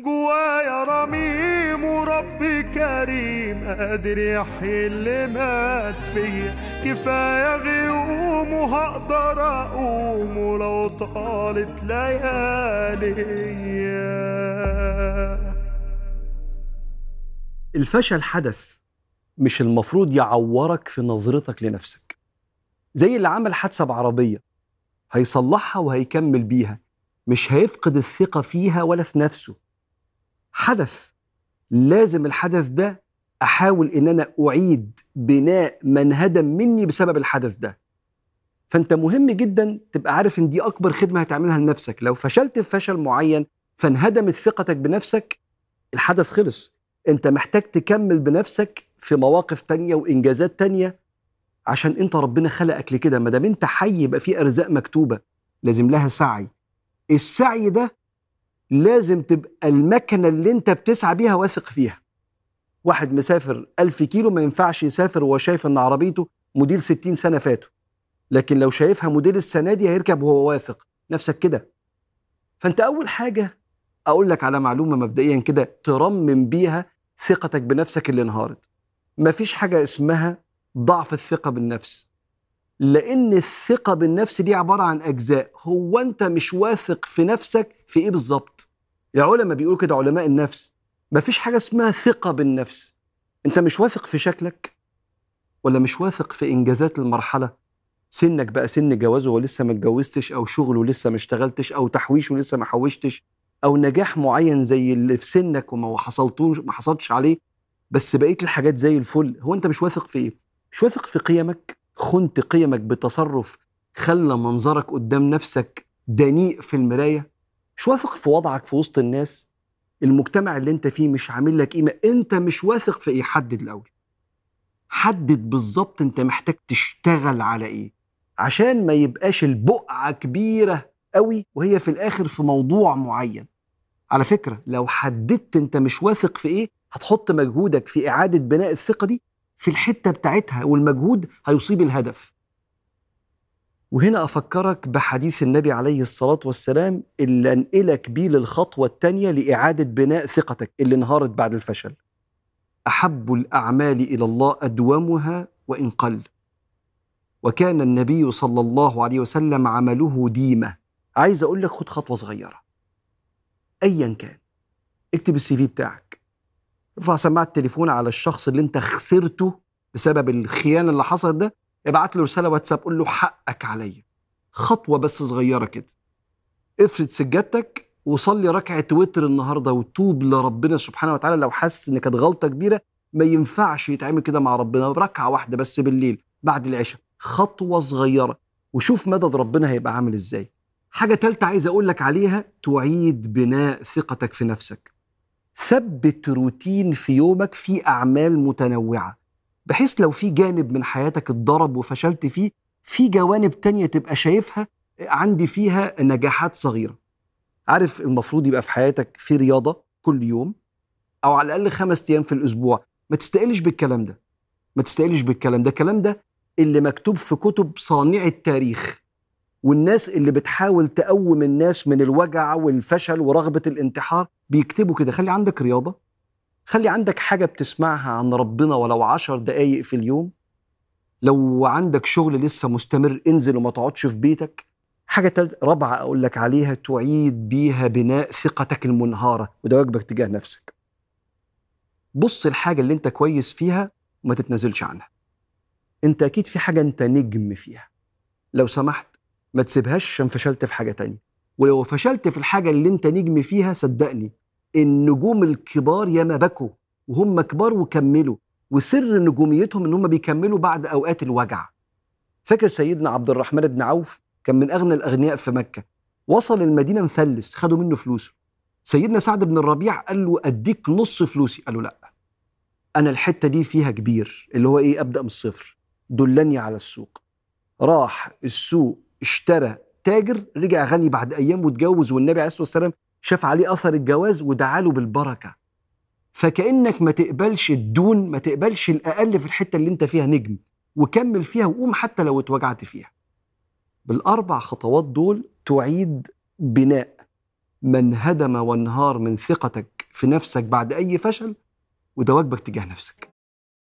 جوايا رميم وربي كريم قادر يحيي اللي مات فيا كفاية غيوم وهقدر أقوم ولو طالت ليالي. الفشل حدث مش المفروض يعورك في نظرتك لنفسك. زي اللي عمل حادثة بعربية هيصلحها وهيكمل بيها مش هيفقد الثقة فيها ولا في نفسه. حدث. لازم الحدث ده أحاول إن أنا أعيد بناء من هدم مني بسبب الحدث ده. فأنت مهم جدا تبقى عارف إن دي أكبر خدمة هتعملها لنفسك. لو فشلت في فشل معين فانهدمت ثقتك بنفسك الحدث خلص. أنت محتاج تكمل بنفسك في مواقف تانية وإنجازات تانية عشان أنت ربنا خلقك لكده. ما دام أنت حي يبقى في أرزاق مكتوبة لازم لها سعي. السعي ده لازم تبقى المكنة اللي انت بتسعى بيها واثق فيها. واحد مسافر ألف كيلو ما ينفعش يسافر وهو شايف إن عربيته موديل 60 سنة فاتوا. لكن لو شايفها موديل السنة دي هيركب وهو واثق. نفسك كده. فأنت أول حاجة أقول لك على معلومة مبدئيا كده ترمم بيها ثقتك بنفسك اللي انهارت. مفيش حاجة اسمها ضعف الثقة بالنفس. لأن الثقة بالنفس دي عبارة عن أجزاء. هو أنت مش واثق في نفسك في إيه بالظبط؟ العلماء بيقولوا كده علماء النفس. مفيش حاجة اسمها ثقة بالنفس. انت مش واثق في شكلك ولا مش واثق في إنجازات المرحلة؟ سنك بقى سن جواز ولسه ما اتجوزتش أو شغل ولسه ما اشتغلتش أو تحويش ولسه ما حوشتش أو نجاح معين زي اللي في سنك وما حصلتوش ما حصلتش عليه. بس بقيه الحاجات زي الفل. هو انت مش واثق في إيه؟ مش واثق في قيمك؟ خنت قيمك بتصرف خلى منظرك قدام نفسك دنيء في المراية؟ مش واثق في وضعك في وسط الناس. المجتمع اللي انت فيه مش عامل لك قيمة. انت مش واثق في إيه. حدد الأول. حدد بالظبط انت محتاج تشتغل على إيه. عشان ما يبقاش البقعة كبيرة قوي وهي في الآخر في موضوع معين. على فكرة لو حددت انت مش واثق في إيه هتحط مجهودك في إعادة بناء الثقة دي في الحتة بتاعتها والمجهود هيصيب الهدف. وهنا أفكرك بحديث النبي عليه الصلاة والسلام اللي أنقلك بيه للخطوة الثانية لإعادة بناء ثقتك اللي انهارت بعد الفشل. أحب الأعمال إلى الله أدومها وإن قل. وكان النبي صلى الله عليه وسلم عمله ديمة. عايز أقول لك خد خطوة صغيرة. ايا كان. اكتب السي في بتاعك. ارفع سماعة التليفون على الشخص اللي انت خسرته بسبب الخيانة اللي حصلت ده ابعت له رسالة واتساب قول له حقك عليا. خطوة بس صغيرة كده. افرد سجادتك وصلي ركعة وتر النهارده وتوب لربنا سبحانه وتعالى. لو حاسس إن كانت غلطة كبيرة ما ينفعش يتعمل كده مع ربنا. ركعه واحدة بس بالليل بعد العشاء. خطوة صغيرة. وشوف مدد ربنا هيبقى عامل إزاي. حاجة تالتة عايز أقول لك عليها تعيد بناء ثقتك في نفسك. ثبت روتين في يومك في أعمال متنوعة. بحيث لو في جانب من حياتك اتضرب وفشلت فيه في جوانب تانية تبقى شايفها عندي فيها نجاحات صغيرة. عارف المفروض يبقى في حياتك في رياضة كل يوم أو على الأقل خمس أيام في الأسبوع. ما تستقلش بالكلام ده. ما تستقلش بالكلام ده. الكلام ده اللي مكتوب في كتب صانع التاريخ. والناس اللي بتحاول تقوم الناس من الوجع والفشل ورغبة الانتحار بيكتبوا كده. خلي عندك رياضة. خلي عندك حاجة بتسمعها عن ربنا ولو عشر دقايق في اليوم. لو عندك شغل لسه مستمر انزل وما تقعدش في بيتك. حاجة رابعة أقول لك عليها تعيد بيها بناء ثقتك المنهارة وده واجبك تجاه نفسك. بص الحاجة اللي انت كويس فيها وما تتنازلش عنها. انت أكيد في حاجة انت نجم فيها. لو سمحت ما تسيبهاش عشان فشلت في حاجة تانية. ولو فشلت في الحاجة اللي انت نجم فيها صدقني النجوم الكبار ياما بكوا وهم كبار وكملوا وسر نجوميتهم إن هم بيكملوا بعد أوقات الوجع. فاكر سيدنا عبد الرحمن بن عوف كان من أغنى الأغنياء في مكة؟ وصل المدينة مفلس خدوا منه فلوسه. سيدنا سعد بن الربيع قال له أديك نص فلوسي. قال له لا أنا الحتة دي فيها كبير اللي هو إيه أبدأ من الصفر. دلني على السوق. راح السوق اشترى تاجر رجع غني بعد أيام واتجوز والنبي عليه الصلاة والسلام شاف عليه أثر الجواز ودعا له بالبركة. فكأنك ما تقبلش الدون ما تقبلش الأقل في الحتة اللي أنت فيها نجم وكمل فيها وقوم حتى لو اتوجعت فيها. بالأربع خطوات دول تعيد بناء من هدم وانهار من ثقتك في نفسك بعد أي فشل وده واجبك تجاه نفسك.